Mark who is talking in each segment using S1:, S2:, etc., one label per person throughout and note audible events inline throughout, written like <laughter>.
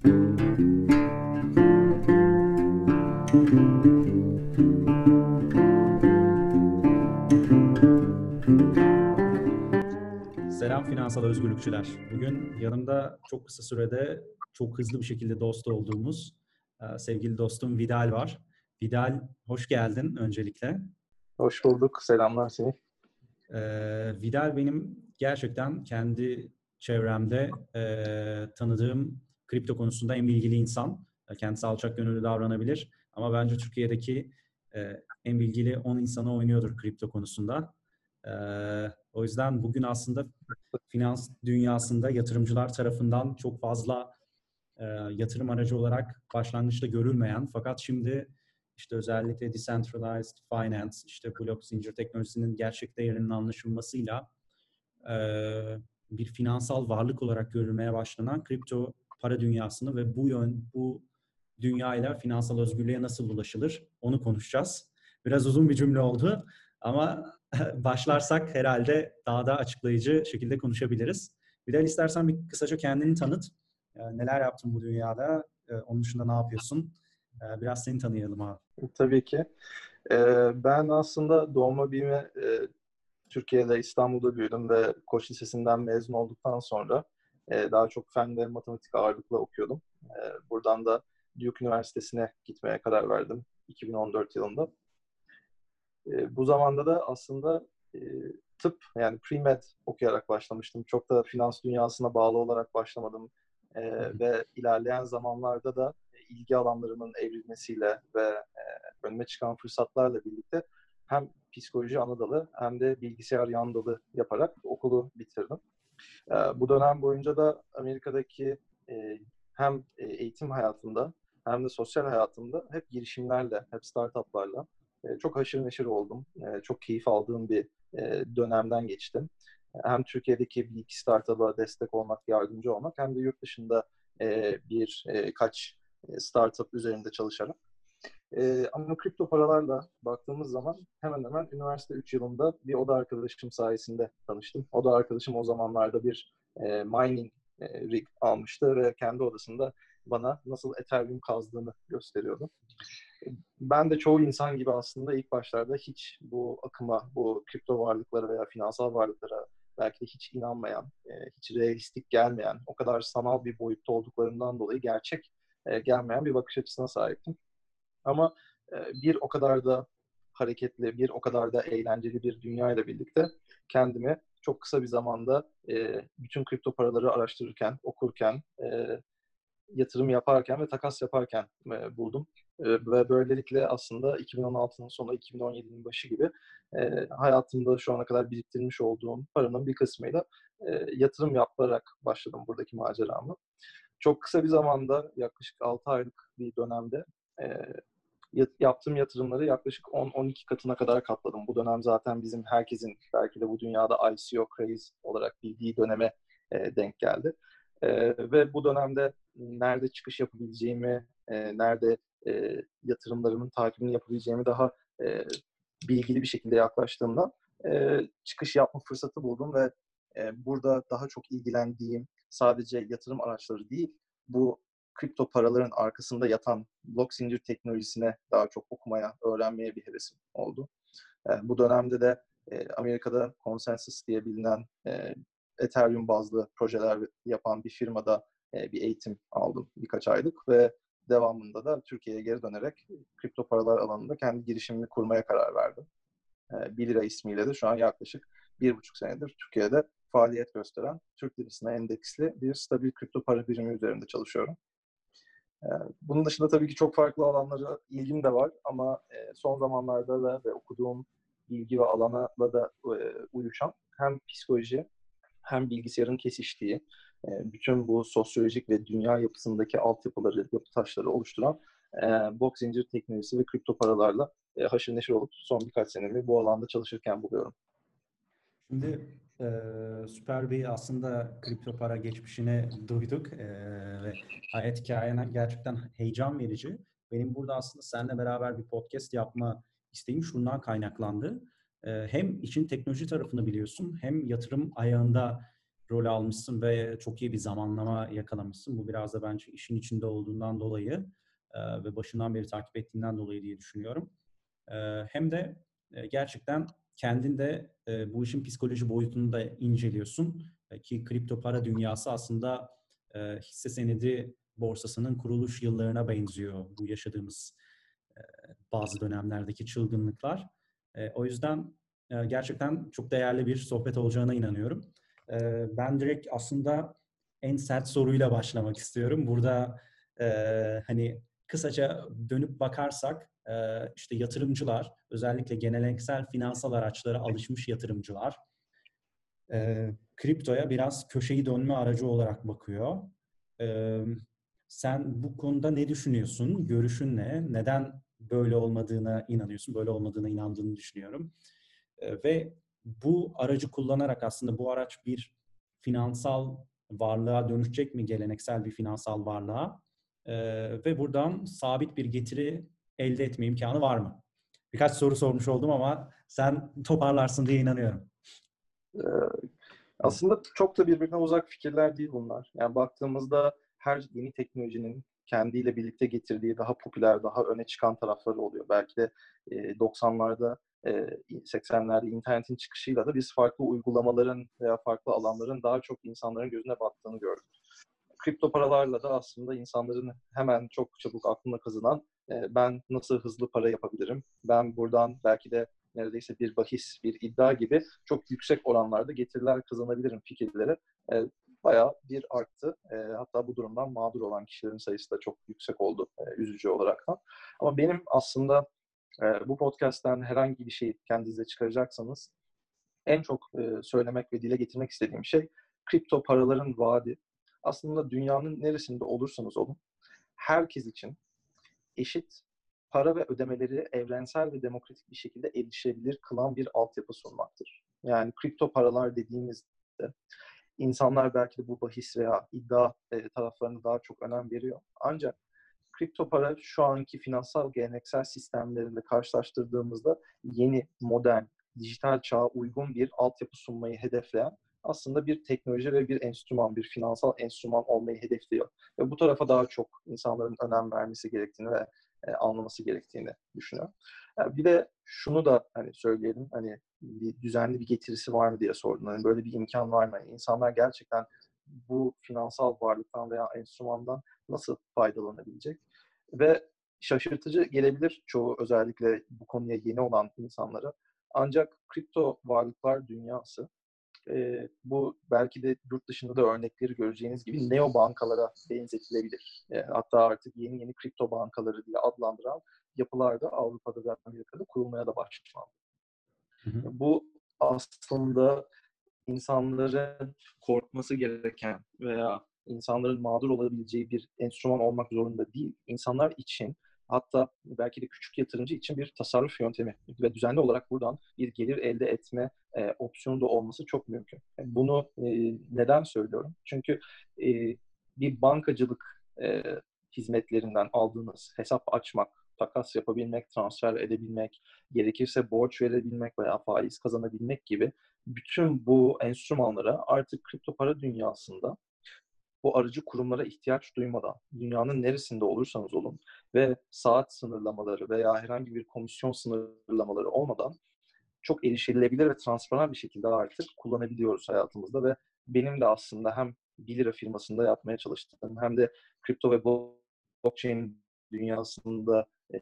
S1: Selam finansal özgürlükçüler. Bugün yanımda çok kısa sürede çok hızlı bir şekilde dost olduğumuz e, sevgili dostum Vidal var. Vidal hoş geldin öncelikle.
S2: Hoş bulduk. Selamlar seni.
S1: Ee, Vidal benim gerçekten kendi çevremde e, tanıdığım kripto konusunda en bilgili insan. Kendisi alçak gönüllü davranabilir. Ama bence Türkiye'deki e, en bilgili 10 insana oynuyordur kripto konusunda. E, o yüzden bugün aslında finans dünyasında yatırımcılar tarafından çok fazla e, yatırım aracı olarak başlangıçta görülmeyen fakat şimdi işte özellikle decentralized finance, işte blok zincir teknolojisinin gerçek değerinin anlaşılmasıyla e, bir finansal varlık olarak görülmeye başlanan kripto para dünyasını ve bu yön bu dünyayla finansal özgürlüğe nasıl ulaşılır onu konuşacağız. Biraz uzun bir cümle oldu ama <laughs> başlarsak herhalde daha da açıklayıcı şekilde konuşabiliriz. De istersen bir kısaca kendini tanıt. Neler yaptın bu dünyada? Onun dışında ne yapıyorsun? Biraz seni tanıyalım abi.
S2: Tabii ki. Ben aslında doğma büyüme Türkiye'de İstanbul'da büyüdüm ve Koç Lisesi'nden mezun olduktan sonra daha çok fen ve matematik ağırlıklı okuyordum. Buradan da Duke Üniversitesi'ne gitmeye karar verdim 2014 yılında. Bu zamanda da aslında tıp yani pre-med okuyarak başlamıştım. Çok da finans dünyasına bağlı olarak başlamadım. Ve ilerleyen zamanlarda da ilgi alanlarımın evrilmesiyle ve e, önüme çıkan fırsatlarla birlikte hem psikoloji ana dalı hem de bilgisayar yan dalı yaparak okulu bitirdim. E, bu dönem boyunca da Amerika'daki e, hem eğitim hayatında hem de sosyal hayatımda hep girişimlerle, hep startuplarla e, çok haşır neşir oldum. E, çok keyif aldığım bir e, dönemden geçtim. Hem Türkiye'deki bir iki startup'a destek olmak, yardımcı olmak hem de yurt dışında e, bir e, kaç e, startup üzerinde çalışarak. E, ama kripto paralarla baktığımız zaman hemen hemen üniversite 3 yılında bir oda arkadaşım sayesinde tanıştım. Oda arkadaşım o zamanlarda bir e, mining e, rig almıştı ve kendi odasında bana nasıl Ethereum kazdığını gösteriyordu. Ben de çoğu insan gibi aslında ilk başlarda hiç bu akıma, bu kripto varlıklara veya finansal varlıklara belki de hiç inanmayan, hiç realistik gelmeyen, o kadar sanal bir boyutta olduklarından dolayı gerçek e, gelmeyen bir bakış açısına sahiptim. Ama e, bir o kadar da hareketli, bir o kadar da eğlenceli bir dünya ile birlikte kendimi çok kısa bir zamanda e, bütün kripto paraları araştırırken, okurken, yatırım yaparken ve takas yaparken buldum. ve böylelikle aslında 2016'nın sonu, 2017'nin başı gibi hayatımda şu ana kadar biriktirmiş olduğum paranın bir kısmıyla yatırım yaparak başladım buradaki maceramı çok kısa bir zamanda yaklaşık 6 aylık bir dönemde e, yaptığım yatırımları yaklaşık 10-12 katına kadar katladım. Bu dönem zaten bizim herkesin belki de bu dünyada ICO craze olarak bildiği döneme e, denk geldi. E, ve bu dönemde nerede çıkış yapabileceğimi, e, nerede yatırımlarımın takibini yapabileceğimi daha bilgili bir şekilde yaklaştığımda çıkış yapma fırsatı buldum ve burada daha çok ilgilendiğim, sadece yatırım araçları değil, bu kripto paraların arkasında yatan blok zincir teknolojisine daha çok okumaya, öğrenmeye bir hevesim oldu. E, bu dönemde de e, Amerika'da Consensus diye bilinen e, Ethereum bazlı projeler yapan bir firmada e, bir eğitim aldım birkaç aylık ve devamında da Türkiye'ye geri dönerek kripto paralar alanında kendi girişimimi kurmaya karar verdim. E, 1 lira ismiyle de şu an yaklaşık bir buçuk senedir Türkiye'de faaliyet gösteren Türk lirasına endeksli bir stabil kripto para birimi üzerinde çalışıyorum. Ee, bunun dışında tabii ki çok farklı alanlara ilgim de var ama e, son zamanlarda da ve okuduğum bilgi ve alana da e, uyuşan hem psikoloji hem bilgisayarın kesiştiği e, bütün bu sosyolojik ve dünya yapısındaki altyapıları, yapı taşları oluşturan blok zincir teknolojisi ve kripto paralarla haşır neşir olup son birkaç senemi bu alanda çalışırken buluyorum.
S1: Şimdi e, süper bir aslında kripto para geçmişini duyduk e, ve hayat hikayene gerçekten heyecan verici. Benim burada aslında seninle beraber bir podcast yapma isteğim şundan kaynaklandı. E, hem için teknoloji tarafını biliyorsun hem yatırım ayağında rol almışsın ve çok iyi bir zamanlama yakalamışsın. Bu biraz da bence işin içinde olduğundan dolayı e, ve başından beri takip ettiğinden dolayı diye düşünüyorum. E, hem de e, gerçekten kendin de e, bu işin psikoloji boyutunu da inceliyorsun. E, ki kripto para dünyası aslında e, hisse senedi borsasının kuruluş yıllarına benziyor bu yaşadığımız e, bazı dönemlerdeki çılgınlıklar. E, o yüzden e, gerçekten çok değerli bir sohbet olacağına inanıyorum. E, ben direkt aslında en sert soruyla başlamak istiyorum. Burada e, hani kısaca dönüp bakarsak işte yatırımcılar, özellikle geleneksel finansal araçlara alışmış yatırımcılar kriptoya biraz köşeyi dönme aracı olarak bakıyor. Sen bu konuda ne düşünüyorsun? Görüşün ne? Neden böyle olmadığına inanıyorsun? Böyle olmadığına inandığını düşünüyorum. Ve bu aracı kullanarak aslında bu araç bir finansal varlığa dönüşecek mi? Geleneksel bir finansal varlığa. E, ve buradan sabit bir getiri elde etme imkanı var mı? Birkaç soru sormuş oldum ama sen toparlarsın diye inanıyorum.
S2: Ee, aslında çok da birbirine uzak fikirler değil bunlar. Yani baktığımızda her yeni teknolojinin kendiyle birlikte getirdiği daha popüler, daha öne çıkan tarafları oluyor. Belki de 90'larda, 80'lerde internetin çıkışıyla da biz farklı uygulamaların veya farklı alanların daha çok insanların gözüne battığını gördük. Kripto paralarla da aslında insanların hemen çok çabuk aklına kazınan ben nasıl hızlı para yapabilirim? Ben buradan belki de neredeyse bir bahis, bir iddia gibi çok yüksek oranlarda getiriler kazanabilirim fikirleri bayağı bir arttı. E, hatta bu durumdan mağdur olan kişilerin sayısı da çok yüksek oldu e, üzücü olarak da. Ama benim aslında e, bu podcast'ten herhangi bir şey kendinize çıkaracaksanız en çok e, söylemek ve dile getirmek istediğim şey kripto paraların vaadi. Aslında dünyanın neresinde olursanız olun herkes için eşit para ve ödemeleri evrensel ve demokratik bir şekilde erişilebilir kılan bir altyapı sunmaktır. Yani kripto paralar dediğimizde insanlar belki de bu bahis veya iddia e, taraflarını daha çok önem veriyor. Ancak kripto para şu anki finansal geleneksel sistemlerinde karşılaştırdığımızda yeni, modern, dijital çağa uygun bir altyapı sunmayı hedefleyen aslında bir teknoloji ve bir enstrüman, bir finansal enstrüman olmayı hedefliyor. Ve bu tarafa daha çok insanların önem vermesi gerektiğini ve e, anlaması gerektiğini düşünüyorum. Yani bir de şunu da hani söyleyelim, hani bir düzenli bir getirisi var mı diye sordun. Hani böyle bir imkan var mı? Yani insanlar gerçekten bu finansal varlıktan veya enstrümandan nasıl faydalanabilecek? Ve şaşırtıcı gelebilir çoğu özellikle bu konuya yeni olan insanlara. Ancak kripto varlıklar dünyası e, bu belki de yurt dışında da örnekleri göreceğiniz gibi neo bankalara benzetilebilir. E, hatta artık yeni yeni kripto bankaları diye adlandıran yapılar da Avrupa'da ve Amerika'da kurulmaya da başlandı. Bu aslında insanların korkması gereken veya insanların mağdur olabileceği bir enstrüman olmak zorunda değil. İnsanlar için hatta belki de küçük yatırımcı için bir tasarruf yöntemi ve düzenli olarak buradan bir gelir elde etme e, opsiyonu da olması çok mümkün. Yani bunu e, neden söylüyorum? Çünkü e, bir bankacılık e, hizmetlerinden aldığınız hesap açmak, takas yapabilmek, transfer edebilmek, gerekirse borç verebilmek veya faiz kazanabilmek gibi bütün bu enstrümanlara artık kripto para dünyasında bu aracı kurumlara ihtiyaç duymadan, dünyanın neresinde olursanız olun ve saat sınırlamaları veya herhangi bir komisyon sınırlamaları olmadan çok erişilebilir ve transparan bir şekilde artık kullanabiliyoruz hayatımızda ve benim de aslında hem 1 lira firmasında yapmaya çalıştığım hem de kripto ve blockchain dünyasında e,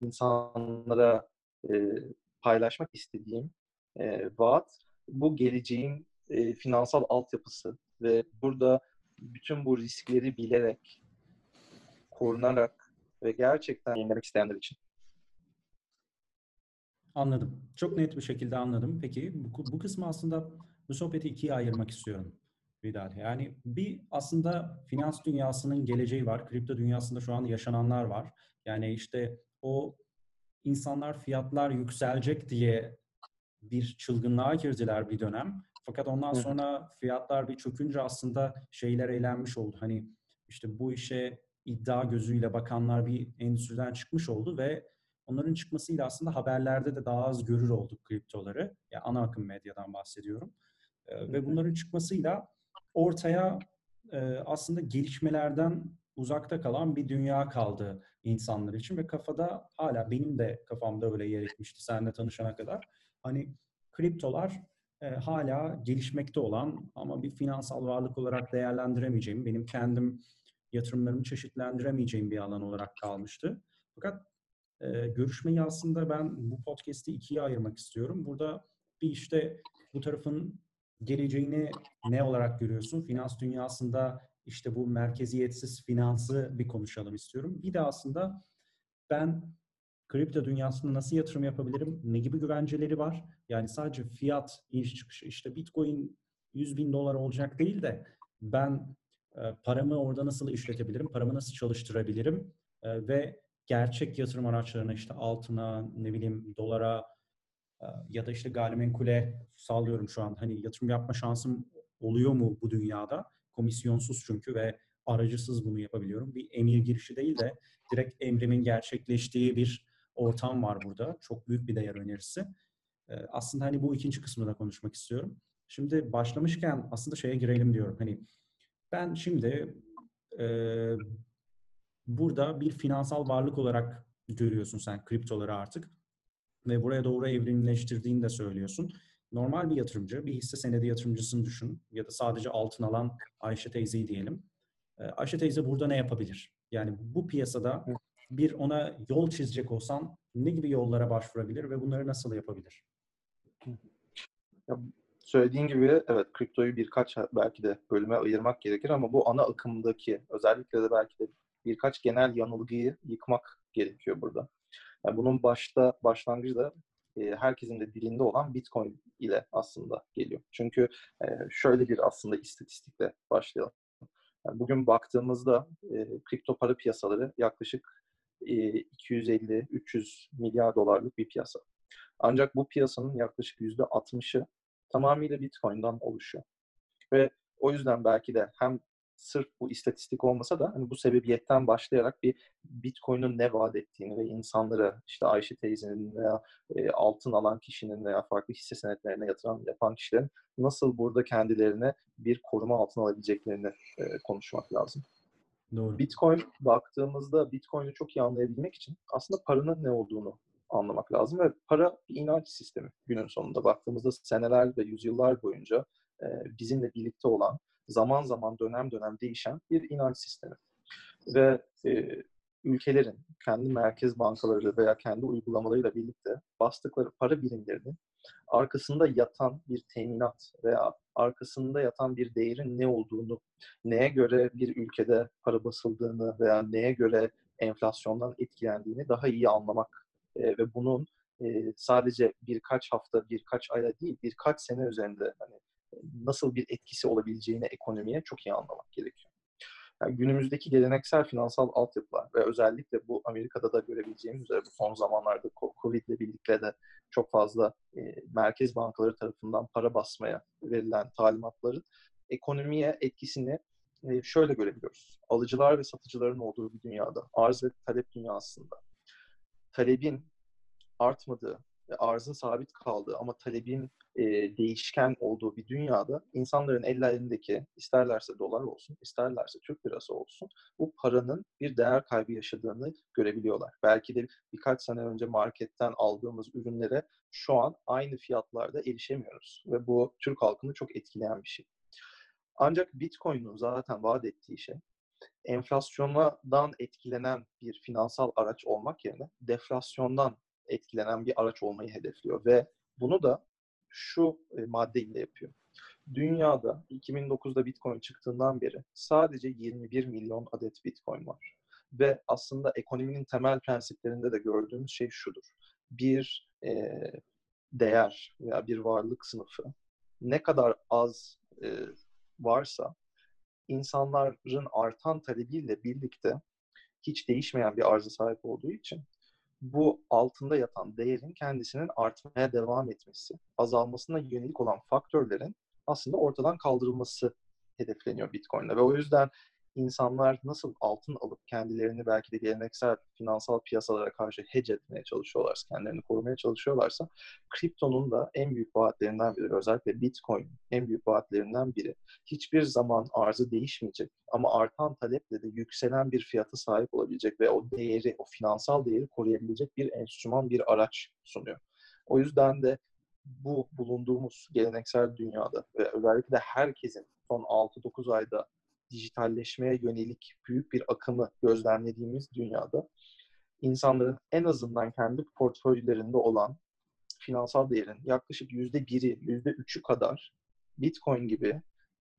S2: insanlara e, paylaşmak istediğim e, vaat bu geleceğin finansal altyapısı ve burada bütün bu riskleri bilerek, korunarak ve gerçekten yenilemek isteyenler için.
S1: Anladım. Çok net bir şekilde anladım. Peki bu, bu kısmı aslında bu sohbeti ikiye ayırmak istiyorum. Vidal. Yani bir aslında finans dünyasının geleceği var. Kripto dünyasında şu an yaşananlar var. Yani işte o insanlar fiyatlar yükselecek diye bir çılgınlığa girdiler bir dönem. Fakat ondan sonra fiyatlar bir çökünce aslında şeyler eğlenmiş oldu. Hani işte bu işe iddia gözüyle bakanlar bir endüstriden çıkmış oldu ve onların çıkmasıyla aslında haberlerde de daha az görür olduk kriptoları. Yani ana akım medyadan bahsediyorum. Ve bunların çıkmasıyla ortaya e, aslında gelişmelerden uzakta kalan bir dünya kaldı insanlar için ve kafada hala benim de kafamda öyle yer etmişti seninle tanışana kadar. Hani kriptolar e, hala gelişmekte olan ama bir finansal varlık olarak değerlendiremeyeceğim, benim kendim yatırımlarımı çeşitlendiremeyeceğim bir alan olarak kalmıştı. Fakat e, görüşmeyi aslında ben bu podcast'i ikiye ayırmak istiyorum. Burada bir işte bu tarafın geleceğini ne olarak görüyorsun? Finans dünyasında işte bu merkeziyetsiz finansı bir konuşalım istiyorum. Bir de aslında ben kripto dünyasında nasıl yatırım yapabilirim? Ne gibi güvenceleri var? Yani sadece fiyat, iniş çıkışı, işte bitcoin 100 bin dolar olacak değil de ben e, paramı orada nasıl işletebilirim? Paramı nasıl çalıştırabilirim? E, ve gerçek yatırım araçlarına işte altına, ne bileyim dolara e, ya da işte gayrimenkule sağlıyorum şu an. Hani yatırım yapma şansım oluyor mu bu dünyada? Komisyonsuz çünkü ve aracısız bunu yapabiliyorum. Bir emir girişi değil de direkt emrimin gerçekleştiği bir ortam var burada. Çok büyük bir değer önerisi. Ee, aslında hani bu ikinci kısmı da konuşmak istiyorum. Şimdi başlamışken aslında şeye girelim diyorum. Hani ben şimdi e, burada bir finansal varlık olarak görüyorsun sen kriptoları artık ve buraya doğru evrimleştirdiğini de söylüyorsun. Normal bir yatırımcı, bir hisse senedi yatırımcısını düşün ya da sadece altın alan Ayşe teyzeyi diyelim. Ee, Ayşe teyze burada ne yapabilir? Yani bu piyasada bir ona yol çizecek olsan ne gibi yollara başvurabilir ve bunları nasıl yapabilir?
S2: Ya, söylediğin gibi evet kriptoyu birkaç belki de bölüme ayırmak gerekir ama bu ana akımdaki özellikle de belki de birkaç genel yanılgıyı yıkmak gerekiyor burada. Yani bunun başta başlangıcı e, herkesin de dilinde olan Bitcoin ile aslında geliyor. Çünkü e, şöyle bir aslında istatistikle başlayalım. Bugün baktığımızda e, kripto para piyasaları yaklaşık 250-300 milyar dolarlık bir piyasa. Ancak bu piyasanın yaklaşık %60'ı tamamıyla Bitcoin'dan oluşuyor. Ve o yüzden belki de hem sırf bu istatistik olmasa da hani bu sebebiyetten başlayarak bir Bitcoin'in ne vaat ettiğini ve insanlara işte Ayşe teyzenin veya e, altın alan kişinin veya farklı hisse senetlerine yatıran yapan kişilerin nasıl burada kendilerine bir koruma altına alabileceklerini e, konuşmak lazım. Doğru. Bitcoin baktığımızda Bitcoin'i çok iyi anlayabilmek için aslında paranın ne olduğunu anlamak lazım ve para bir inanç sistemi günün sonunda baktığımızda seneler ve yüzyıllar boyunca e, bizimle birlikte olan zaman zaman dönem dönem değişen bir inanç sistemi. Ve e, ülkelerin kendi merkez bankaları veya kendi uygulamalarıyla birlikte bastıkları para birimlerinin arkasında yatan bir teminat veya arkasında yatan bir değerin ne olduğunu, neye göre bir ülkede para basıldığını veya neye göre enflasyondan etkilendiğini daha iyi anlamak e, ve bunun e, sadece birkaç hafta, birkaç aya değil, birkaç sene üzerinde hani nasıl bir etkisi olabileceğini ekonomiye çok iyi anlamak gerekiyor. Yani günümüzdeki geleneksel finansal altyapılar ve özellikle bu Amerika'da da görebileceğimiz üzere bu son zamanlarda Covid ile birlikte de çok fazla e, merkez bankaları tarafından para basmaya verilen talimatların ekonomiye etkisini e, şöyle görebiliyoruz. Alıcılar ve satıcıların olduğu bir dünyada, arz ve talep dünyasında talebin artmadığı arzın sabit kaldığı ama talebin e, değişken olduğu bir dünyada insanların ellerindeki isterlerse dolar olsun, isterlerse Türk lirası olsun bu paranın bir değer kaybı yaşadığını görebiliyorlar. Belki de birkaç sene önce marketten aldığımız ürünlere şu an aynı fiyatlarda erişemiyoruz ve bu Türk halkını çok etkileyen bir şey. Ancak Bitcoin'un zaten vaat ettiği şey enflasyondan etkilenen bir finansal araç olmak yerine deflasyondan etkilenen bir araç olmayı hedefliyor ve bunu da şu e, maddeyle yapıyor. Dünyada 2009'da Bitcoin çıktığından beri sadece 21 milyon adet Bitcoin var. Ve aslında ekonominin temel prensiplerinde de gördüğümüz şey şudur. Bir e, değer veya bir varlık sınıfı ne kadar az e, varsa insanların artan talebiyle birlikte hiç değişmeyen bir arıza sahip olduğu için bu altında yatan değerin kendisinin artmaya devam etmesi, azalmasına yönelik olan faktörlerin aslında ortadan kaldırılması hedefleniyor Bitcoin'de. Ve o yüzden insanlar nasıl altın alıp kendilerini belki de geleneksel finansal piyasalara karşı hedge etmeye çalışıyorlarsa, kendilerini korumaya çalışıyorlarsa kriptonun da en büyük vaatlerinden biri, özellikle Bitcoin en büyük vaatlerinden biri. Hiçbir zaman arzı değişmeyecek ama artan taleple de yükselen bir fiyata sahip olabilecek ve o değeri, o finansal değeri koruyabilecek bir enstrüman, bir araç sunuyor. O yüzden de bu bulunduğumuz geleneksel dünyada ve özellikle herkesin son 6-9 ayda dijitalleşmeye yönelik büyük bir akımı gözlemlediğimiz dünyada insanların en azından kendi portföylerinde olan finansal değerin yaklaşık yüzde biri, yüzde üçü kadar Bitcoin gibi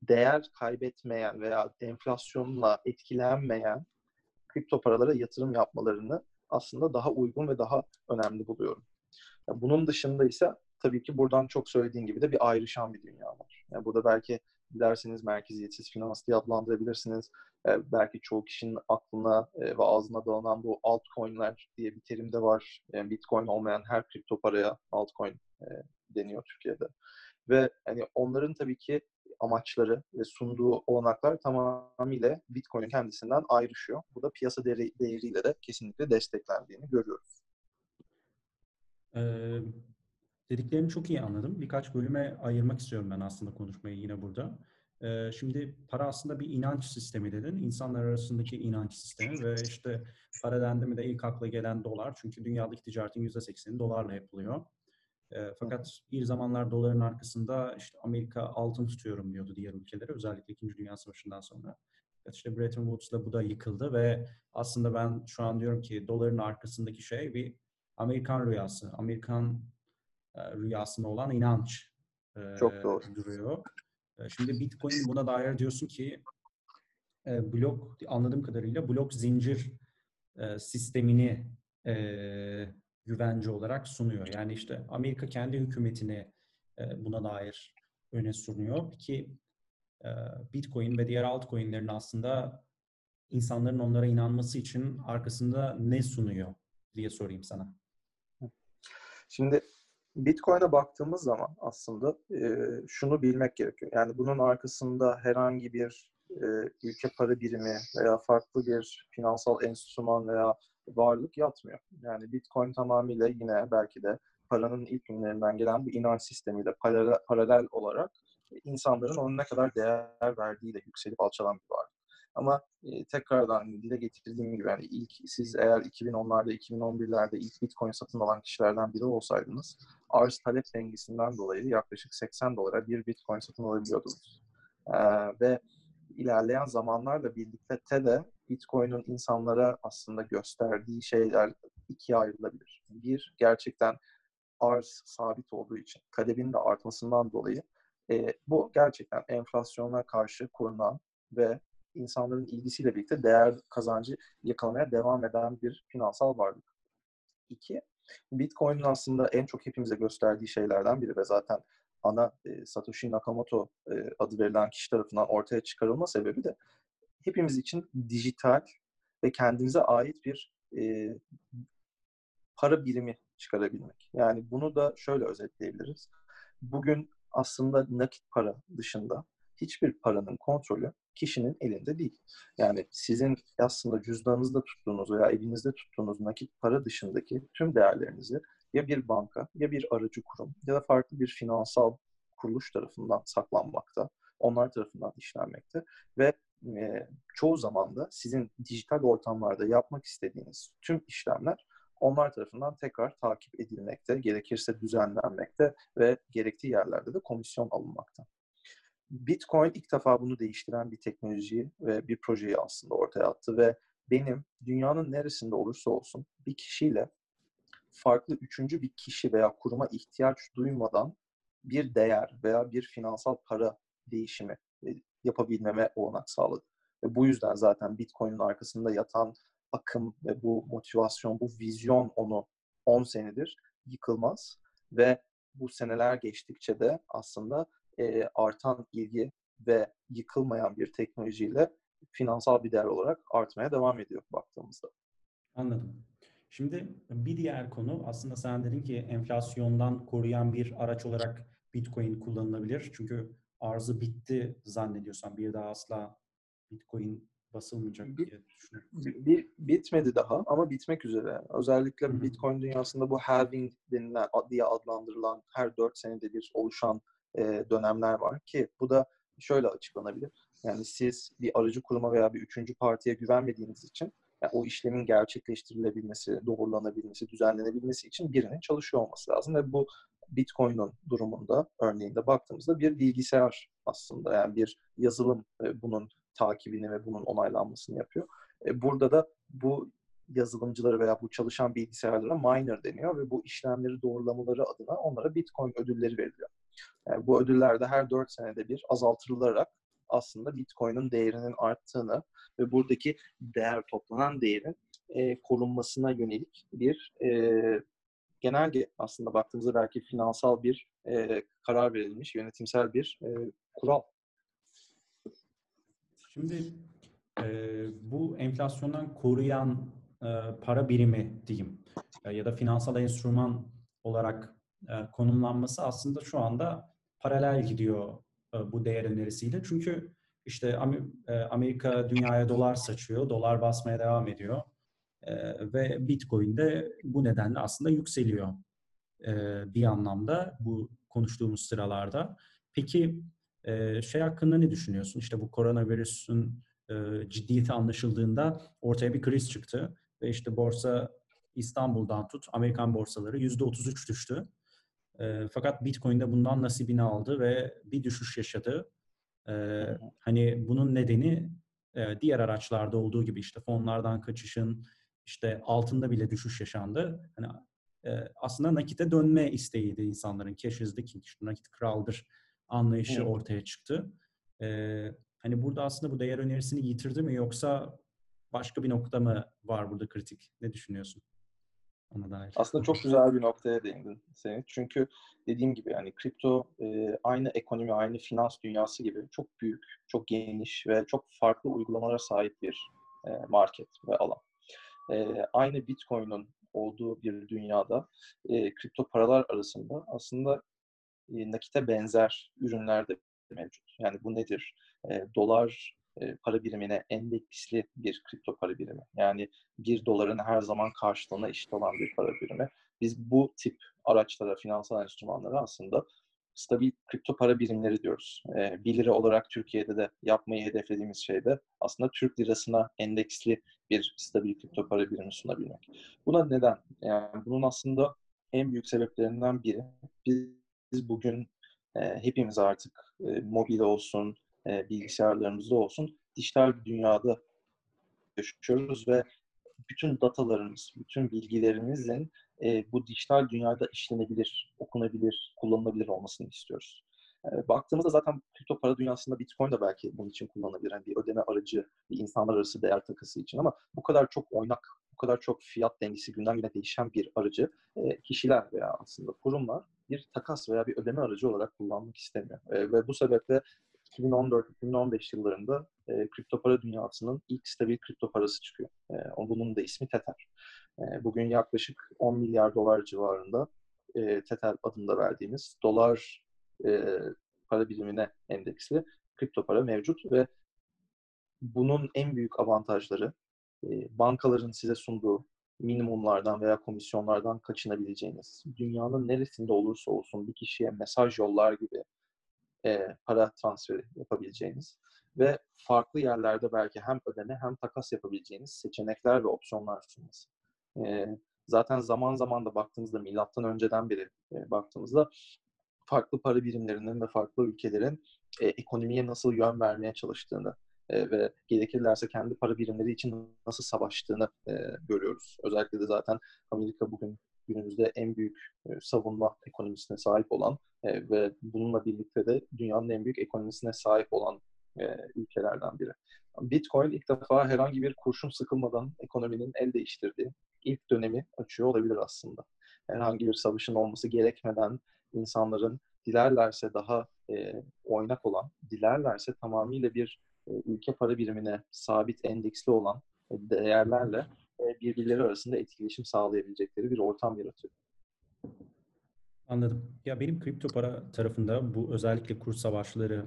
S2: değer kaybetmeyen veya enflasyonla etkilenmeyen kripto paralara yatırım yapmalarını aslında daha uygun ve daha önemli buluyorum. Bunun dışında ise tabii ki buradan çok söylediğin gibi de bir ayrışan bir dünya var. Yani burada belki dilerseniz merkeziyetsiz finans diye adlandırabilirsiniz. E, belki çoğu kişinin aklına e, ve ağzına dolanan bu altcoin'ler diye bir terim de var. Yani Bitcoin olmayan her kripto paraya altcoin e, deniyor Türkiye'de. Ve hani onların tabii ki amaçları ve sunduğu olanaklar tamamıyla Bitcoin'in kendisinden ayrışıyor. Bu da piyasa değeri, değeriyle de kesinlikle desteklendiğini görüyoruz.
S1: Ee, Dediklerini çok iyi anladım. Birkaç bölüme ayırmak istiyorum ben aslında konuşmayı yine burada. Ee, şimdi para aslında bir inanç sistemi dedin. İnsanlar arasındaki inanç sistemi ve işte para dendi mi de ilk akla gelen dolar. Çünkü dünyadaki ticaretin %80'i dolarla yapılıyor. E, fakat bir zamanlar doların arkasında işte Amerika altın tutuyorum diyordu diğer ülkelere özellikle 2. Dünya Savaşı'ndan sonra. Fakat işte Bretton Woods'la bu da yıkıldı ve aslında ben şu an diyorum ki doların arkasındaki şey bir Amerikan rüyası. Amerikan rüyasına olan inanç e, Çok doğru. duruyor. E, şimdi Bitcoin buna dair diyorsun ki blok anladığım kadarıyla blok zincir sistemini güvence olarak sunuyor. Yani işte Amerika kendi hükümetini buna dair öne sunuyor. Peki Bitcoin ve diğer altcoin'lerin aslında insanların onlara inanması için arkasında ne sunuyor diye sorayım sana.
S2: Şimdi Bitcoin'e baktığımız zaman aslında e, şunu bilmek gerekiyor. Yani bunun arkasında herhangi bir e, ülke para birimi veya farklı bir finansal enstrüman veya varlık yatmıyor. Yani Bitcoin tamamıyla yine belki de paranın ilk günlerinden gelen bir inanç sistemiyle paralel, paralel olarak insanların onun ne kadar değer verdiğiyle yükselip alçalan bir varlık. Ama e, tekrardan dile getirdiğim gibi yani ilk siz eğer 2010'larda 2011'lerde ilk Bitcoin satın alan kişilerden biri olsaydınız arz talep dengesinden dolayı yaklaşık 80 dolara bir Bitcoin satın alabiliyordunuz. Ee, ve ilerleyen zamanlarla birlikte de Bitcoin'in insanlara aslında gösterdiği şeyler ikiye ayrılabilir. Bir, gerçekten arz sabit olduğu için talebin de artmasından dolayı e, bu gerçekten enflasyona karşı korunan ve insanların ilgisiyle birlikte değer kazancı yakalamaya devam eden bir finansal varlık. İki, Bitcoin'in aslında en çok hepimize gösterdiği şeylerden biri ve zaten ana e, Satoshi Nakamoto e, adı verilen kişi tarafından ortaya çıkarılma sebebi de hepimiz için dijital ve kendimize ait bir e, para birimi çıkarabilmek. Yani bunu da şöyle özetleyebiliriz. Bugün aslında nakit para dışında hiçbir paranın kontrolü kişinin elinde değil. Yani sizin aslında cüzdanınızda tuttuğunuz veya evinizde tuttuğunuz nakit para dışındaki tüm değerlerinizi ya bir banka ya bir aracı kurum ya da farklı bir finansal kuruluş tarafından saklanmakta. Onlar tarafından işlenmekte ve e, çoğu zaman da sizin dijital ortamlarda yapmak istediğiniz tüm işlemler onlar tarafından tekrar takip edilmekte, gerekirse düzenlenmekte ve gerektiği yerlerde de komisyon alınmakta. Bitcoin ilk defa bunu değiştiren bir teknolojiyi ve bir projeyi aslında ortaya attı ve benim dünyanın neresinde olursa olsun bir kişiyle farklı üçüncü bir kişi veya kuruma ihtiyaç duymadan bir değer veya bir finansal para değişimi e, yapabilmeme olanak sağladı. Ve bu yüzden zaten Bitcoin'in arkasında yatan akım ve bu motivasyon, bu vizyon onu 10 senedir yıkılmaz ve bu seneler geçtikçe de aslında e, artan ilgi ve yıkılmayan bir teknolojiyle finansal bir değer olarak artmaya devam ediyor baktığımızda.
S1: Anladım. Şimdi bir diğer konu aslında sen dedin ki enflasyondan koruyan bir araç olarak Bitcoin kullanılabilir. Çünkü arzı bitti zannediyorsan bir daha asla Bitcoin basılmayacak
S2: bir,
S1: diye düşünüyorum.
S2: Bir, bitmedi daha ama bitmek üzere. Özellikle
S1: Hı hı.
S2: Bitcoin dünyasında bu halving denilen diye adlandırılan her 4 senede bir oluşan e, dönemler var ki bu da şöyle açıklanabilir. Yani siz bir aracı kuruma veya bir üçüncü partiye güvenmediğiniz için yani o işlemin gerçekleştirilebilmesi, doğrulanabilmesi, düzenlenebilmesi için birinin çalışıyor olması lazım ve bu Bitcoin'in durumunda örneğinde baktığımızda bir bilgisayar aslında yani bir yazılım e, bunun takibini ve bunun onaylanmasını yapıyor. E, burada da bu yazılımcıları veya bu çalışan bilgisayarlara miner deniyor ve bu işlemleri doğrulamaları adına onlara Bitcoin ödülleri veriliyor. Yani bu ödüller de her 4 senede bir azaltırılarak aslında Bitcoin'in değerinin arttığını ve buradaki değer toplanan değerin e, korunmasına yönelik bir e, genelge aslında baktığımızda belki finansal bir e, karar verilmiş, yönetimsel bir e, kural.
S1: Şimdi e, bu enflasyondan koruyan e, para birimi diyeyim e, ya da finansal enstrüman olarak e, konumlanması aslında şu anda paralel gidiyor e, bu değer önerisiyle. Çünkü işte e, Amerika dünyaya dolar saçıyor, dolar basmaya devam ediyor ve Bitcoin de bu nedenle aslında yükseliyor bir anlamda bu konuştuğumuz sıralarda. Peki şey hakkında ne düşünüyorsun? İşte bu koronavirüsün e, ciddiyeti anlaşıldığında ortaya bir kriz çıktı ve işte borsa İstanbul'dan tut Amerikan borsaları %33 düştü. E, fakat Bitcoin de bundan nasibini aldı ve bir düşüş yaşadı. E, hani bunun nedeni e, diğer araçlarda olduğu gibi işte fonlardan kaçışın, işte altında bile düşüş yaşandı. Hani e, aslında nakite dönme isteğiydi insanların. Cash is the king, işte nakit kraldır anlayışı evet. ortaya çıktı. E, hani burada aslında bu değer önerisini yitirdi mi yoksa başka bir nokta mı var burada kritik? Ne düşünüyorsun?
S2: Ona dair. Aslında çok güzel bir noktaya değindin Senin. Çünkü dediğim gibi yani kripto e, aynı ekonomi, aynı finans dünyası gibi çok büyük, çok geniş ve çok farklı uygulamalara sahip bir e, market ve alan. E, aynı Bitcoin'in olduğu bir dünyada e, kripto paralar arasında aslında e, nakite benzer ürünler de mevcut. Yani bu nedir? E, dolar para birimine endeksli bir kripto para birimi. Yani bir doların her zaman karşılığına eşit olan bir para birimi. Biz bu tip araçlara, finansal enstrümanlara aslında stabil kripto para birimleri diyoruz. E, 1 lira olarak Türkiye'de de yapmayı hedeflediğimiz şey de aslında Türk lirasına endeksli bir stabil kripto para birimi sunabilmek. Buna neden? Yani bunun aslında en büyük sebeplerinden biri biz bugün e, hepimiz artık e, mobil olsun, e, bilgisayarlarımızda olsun dijital bir dünyada yaşıyoruz ve bütün datalarımız, bütün bilgilerimizin e, bu dijital dünyada işlenebilir, okunabilir, kullanılabilir olmasını istiyoruz. E, baktığımızda zaten kripto para dünyasında Bitcoin de belki bunun için kullanılabilir. Yani bir ödeme aracı, bir insanlar arası değer takısı için ama bu kadar çok oynak, bu kadar çok fiyat dengesi günden güne değişen bir aracı e, kişiler veya aslında kurumlar bir takas veya bir ödeme aracı olarak kullanmak istemiyor. E, ve bu sebeple 2014-2015 yıllarında e, kripto para dünyasının ilk stabil kripto parası çıkıyor. E, bunun da ismi Tether. E, bugün yaklaşık 10 milyar dolar civarında e, Tether adında verdiğimiz dolar e, para birimine endeksli kripto para mevcut ve bunun en büyük avantajları e, bankaların size sunduğu minimumlardan veya komisyonlardan kaçınabileceğiniz, dünyanın neresinde olursa olsun bir kişiye mesaj yollar gibi e, para transferi yapabileceğiniz ve farklı yerlerde belki hem ödeme hem takas yapabileceğiniz seçenekler ve opsiyonlar sunması. E, zaten zaman zaman da baktığımızda milattan önceden beri e, baktığımızda farklı para birimlerinin ve farklı ülkelerin e, ekonomiye nasıl yön vermeye çalıştığını e, ve gerekirlerse kendi para birimleri için nasıl savaştığını e, görüyoruz. Özellikle de zaten Amerika bugün günümüzde en büyük e, savunma ekonomisine sahip olan e, ve bununla birlikte de dünyanın en büyük ekonomisine sahip olan e, ülkelerden biri. Bitcoin ilk defa herhangi bir kurşun sıkılmadan ekonominin el değiştirdiği ilk dönemi açıyor olabilir aslında. Herhangi bir savaşın olması gerekmeden insanların dilerlerse daha oynak olan, dilerlerse tamamıyla bir ülke para birimine sabit endeksli olan değerlerle birbirleri arasında etkileşim sağlayabilecekleri bir ortam yaratıyor.
S1: Anladım. Ya benim kripto para tarafında bu özellikle kur savaşları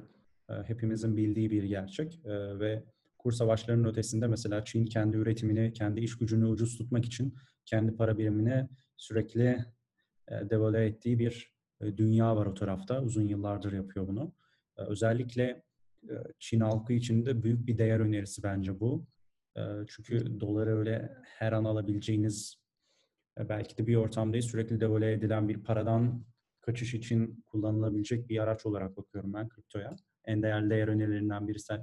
S1: hepimizin bildiği bir gerçek ve kur savaşlarının ötesinde mesela Çin kendi üretimini, kendi iş gücünü ucuz tutmak için kendi para birimini sürekli e, devalüe ettiği bir e, dünya var o tarafta. Uzun yıllardır yapıyor bunu. E, özellikle e, Çin halkı için de büyük bir değer önerisi bence bu. Çünkü doları öyle her an alabileceğiniz e, belki de bir ortamdayız. Sürekli devalüe edilen bir paradan kaçış için kullanılabilecek bir araç olarak bakıyorum ben kriptoya. En değerli değer önerilerinden birisi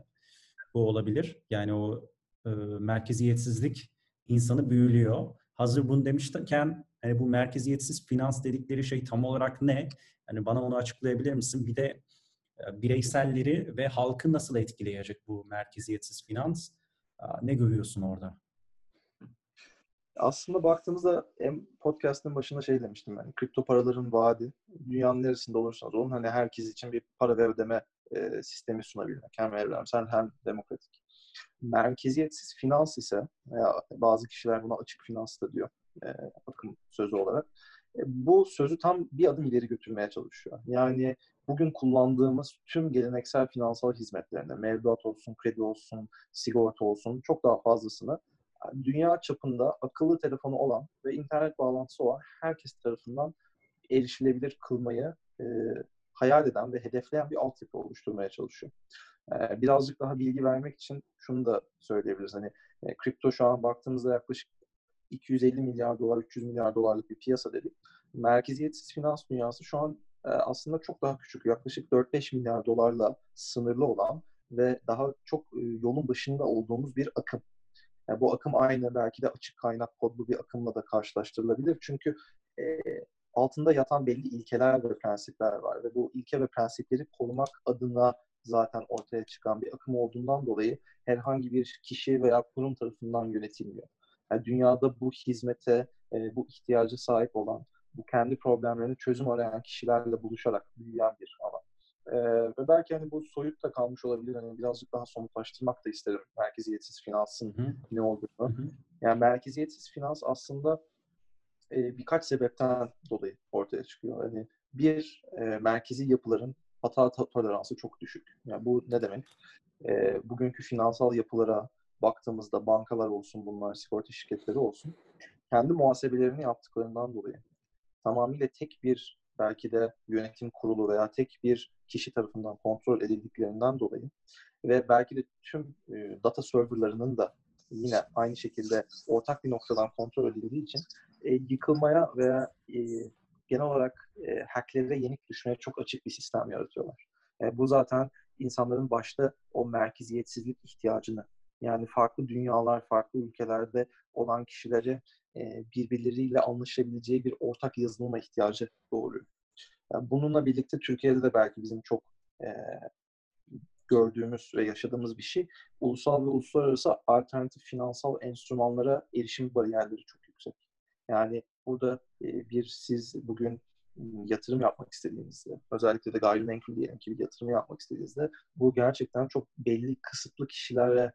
S1: bu olabilir. Yani o e, merkeziyetsizlik insanı büyülüyor. Hazır bunu demişken hani bu merkeziyetsiz finans dedikleri şey tam olarak ne? Hani bana onu açıklayabilir misin? Bir de e, bireyselleri ve halkı nasıl etkileyecek bu merkeziyetsiz finans? Ne görüyorsun orada?
S2: Aslında baktığımızda podcast'ın başında şey demiştim ben. Kripto paraların vaadi. Dünyanın neresinde olursanız olun hani herkes için bir para ve ödeme e, sistemi sunabilmek. Hem evrensel hem demokratik. Merkeziyetsiz finans ise veya bazı kişiler buna açık finans da diyor e, akım sözü olarak. E, bu sözü tam bir adım ileri götürmeye çalışıyor. Yani bugün kullandığımız tüm geleneksel finansal hizmetlerine, mevduat olsun, kredi olsun, sigorta olsun çok daha fazlasını dünya çapında akıllı telefonu olan ve internet bağlantısı olan herkes tarafından erişilebilir kılmayı e, hayal eden ve hedefleyen bir altyapı oluşturmaya çalışıyor. E, birazcık daha bilgi vermek için şunu da söyleyebiliriz. Hani e, kripto şu an baktığımızda yaklaşık 250 milyar dolar, 300 milyar dolarlık bir piyasa dedik. Merkeziyetsiz finans dünyası şu an e, aslında çok daha küçük. Yaklaşık 4-5 milyar dolarla sınırlı olan ve daha çok e, yolun başında olduğumuz bir akım. Yani bu akım aynı belki de açık kaynak kodlu bir akımla da karşılaştırılabilir. Çünkü e, altında yatan belli ilkeler ve prensipler var ve bu ilke ve prensipleri korumak adına zaten ortaya çıkan bir akım olduğundan dolayı herhangi bir kişi veya kurum tarafından yönetilmiyor. Yani dünyada bu hizmete, e, bu ihtiyacı sahip olan, bu kendi problemlerini çözüm arayan kişilerle buluşarak büyüyen bir alan. Ee, ve belki hani bu soyut da kalmış olabilir. Hani birazcık daha somutlaştırmak da isterim merkeziyetsiz finansın hı ne olduğunu. Hı-hı. Yani merkeziyetsiz finans aslında e, birkaç sebepten dolayı ortaya çıkıyor. Hani bir, e, merkezi yapıların hata toleransı çok düşük. Yani bu ne demek? E, bugünkü finansal yapılara baktığımızda bankalar olsun bunlar, sigorta şirketleri olsun, kendi muhasebelerini yaptıklarından dolayı tamamıyla tek bir belki de yönetim kurulu veya tek bir kişi tarafından kontrol edildiklerinden dolayı ve belki de tüm e, data serverlarının da yine aynı şekilde ortak bir noktadan kontrol edildiği için e, yıkılmaya veya e, genel olarak e, hacklere yenik düşmeye çok açık bir sistem yaratıyorlar. E, bu zaten insanların başta o merkeziyetsizlik ihtiyacını yani farklı dünyalar, farklı ülkelerde olan kişileri e, birbirleriyle anlaşabileceği bir ortak yazılıma ihtiyacı doğuruyor. Bununla birlikte Türkiye'de de belki bizim çok gördüğümüz ve yaşadığımız bir şey. Ulusal ve uluslararası alternatif finansal enstrümanlara erişim bariyerleri çok yüksek. Yani burada bir siz bugün yatırım yapmak istediğinizde, özellikle de gayrimenkul diyelim ki bir yatırım yapmak istediğinizde bu gerçekten çok belli kısıtlı kişilere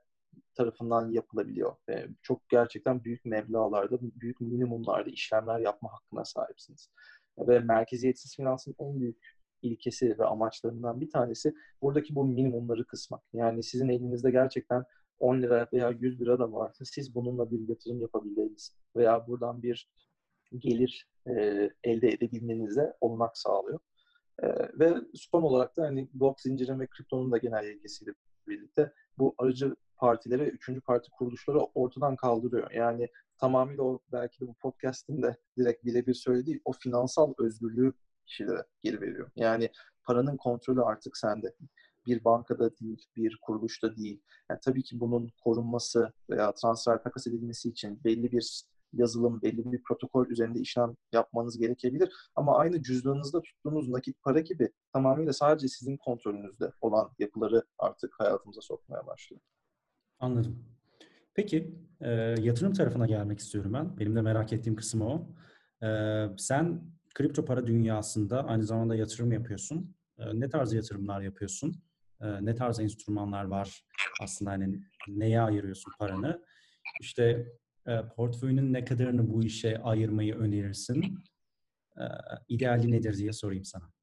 S2: tarafından yapılabiliyor. Ve çok gerçekten büyük meblalarda, büyük minimumlarda işlemler yapma hakkına sahipsiniz. Ve merkeziyetsiz finansın en büyük ilkesi ve amaçlarından bir tanesi buradaki bu minimumları kısmak. Yani sizin elinizde gerçekten 10 lira veya 100 lira da varsa siz bununla bir yatırım yapabilmeniz veya buradan bir gelir e, elde edebilmenize olanak sağlıyor. E, ve son olarak da hani blok zincirin ve kriptonun da genel ilkesiyle birlikte bu aracı partileri ve üçüncü parti kuruluşları ortadan kaldırıyor. Yani tamamıyla o belki de bu podcast'in de direkt birebir söylediği o finansal özgürlüğü kişilere geri veriyor. Yani paranın kontrolü artık sende. Bir bankada değil, bir kuruluşta değil. Yani tabii ki bunun korunması veya transfer takas edilmesi için belli bir yazılım, belli bir protokol üzerinde işlem yapmanız gerekebilir. Ama aynı cüzdanınızda tuttuğunuz nakit para gibi tamamıyla sadece sizin kontrolünüzde olan yapıları artık hayatımıza sokmaya başlıyor.
S1: Anladım. Peki, e, yatırım tarafına gelmek istiyorum ben. Benim de merak ettiğim kısım o. E, sen kripto para dünyasında aynı zamanda yatırım yapıyorsun. E, ne tarz yatırımlar yapıyorsun? E, ne tarz enstrümanlar var? Aslında hani neye ayırıyorsun paranı? İşte e, portföyünün ne kadarını bu işe ayırmayı önerirsin? E, ideali nedir diye sorayım sana.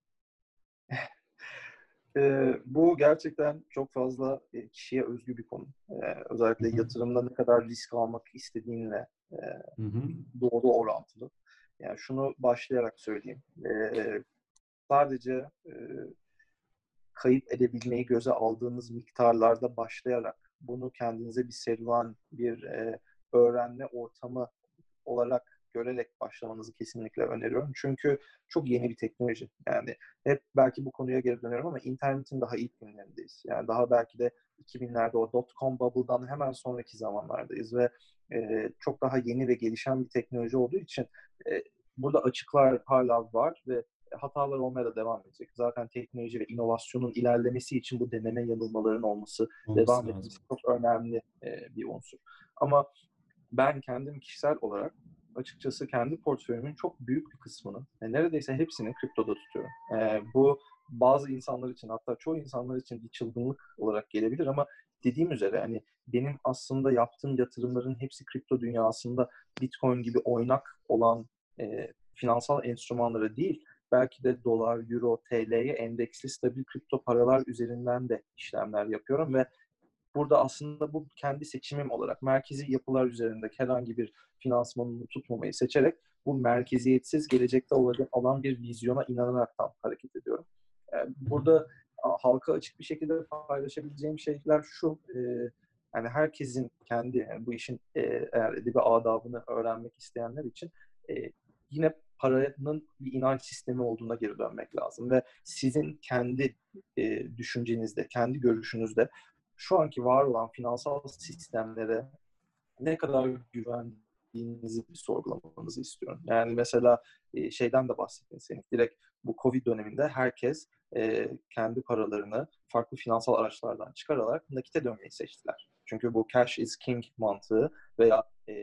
S2: E, bu gerçekten çok fazla e, kişiye özgü bir konu. E, özellikle Hı-hı. yatırımda ne kadar risk almak istediğinle e, doğru orantılı. Yani şunu başlayarak söyleyeyim. E, sadece e, kayıp edebilmeyi göze aldığınız miktarlarda başlayarak bunu kendinize bir serüven, bir e, öğrenme ortamı olarak görerek başlamanızı kesinlikle öneriyorum. Çünkü çok yeni bir teknoloji. Yani hep belki bu konuya geri dönüyorum ama internetin daha ilk günlerindeyiz. Yani daha belki de 2000'lerde o dot-com bubble'dan hemen sonraki zamanlardayız ve e, çok daha yeni ve gelişen bir teknoloji olduğu için e, burada açıklar hala var ve hatalar olmaya da devam edecek. Zaten teknoloji ve inovasyonun ilerlemesi için bu deneme yanılmaların olması, olması devam etmesi çok önemli e, bir unsur. Ama ben kendim kişisel olarak açıkçası kendi portföyümün çok büyük bir kısmını, yani neredeyse hepsini kriptoda tutuyorum. E, bu bazı insanlar için hatta çoğu insanlar için bir çılgınlık olarak gelebilir ama dediğim üzere hani benim aslında yaptığım yatırımların hepsi kripto dünyasında Bitcoin gibi oynak olan e, finansal enstrümanlara değil, belki de dolar, euro, TL'ye endeksli stabil kripto paralar üzerinden de işlemler yapıyorum ve burada aslında bu kendi seçimim olarak merkezi yapılar üzerinde herhangi bir finansmanını tutmamayı seçerek bu merkeziyetsiz gelecekte olacak olan bir vizyona inanaraktan hareket ediyorum. Yani burada halka açık bir şekilde paylaşabileceğim şeyler şu, e, yani herkesin kendi yani bu işin e, eğer edebi adabını öğrenmek isteyenler için e, yine paranın bir inanç sistemi olduğuna geri dönmek lazım ve sizin kendi düşüncenizde, kendi görüşünüzde şu anki var olan finansal sistemlere ne kadar güvendiğinizi bir sorgulamanızı istiyorum. Yani mesela e, şeyden de bahsettin senin. Direkt bu Covid döneminde herkes e, kendi paralarını farklı finansal araçlardan çıkararak nakite dönmeyi seçtiler. Çünkü bu cash is king mantığı veya e,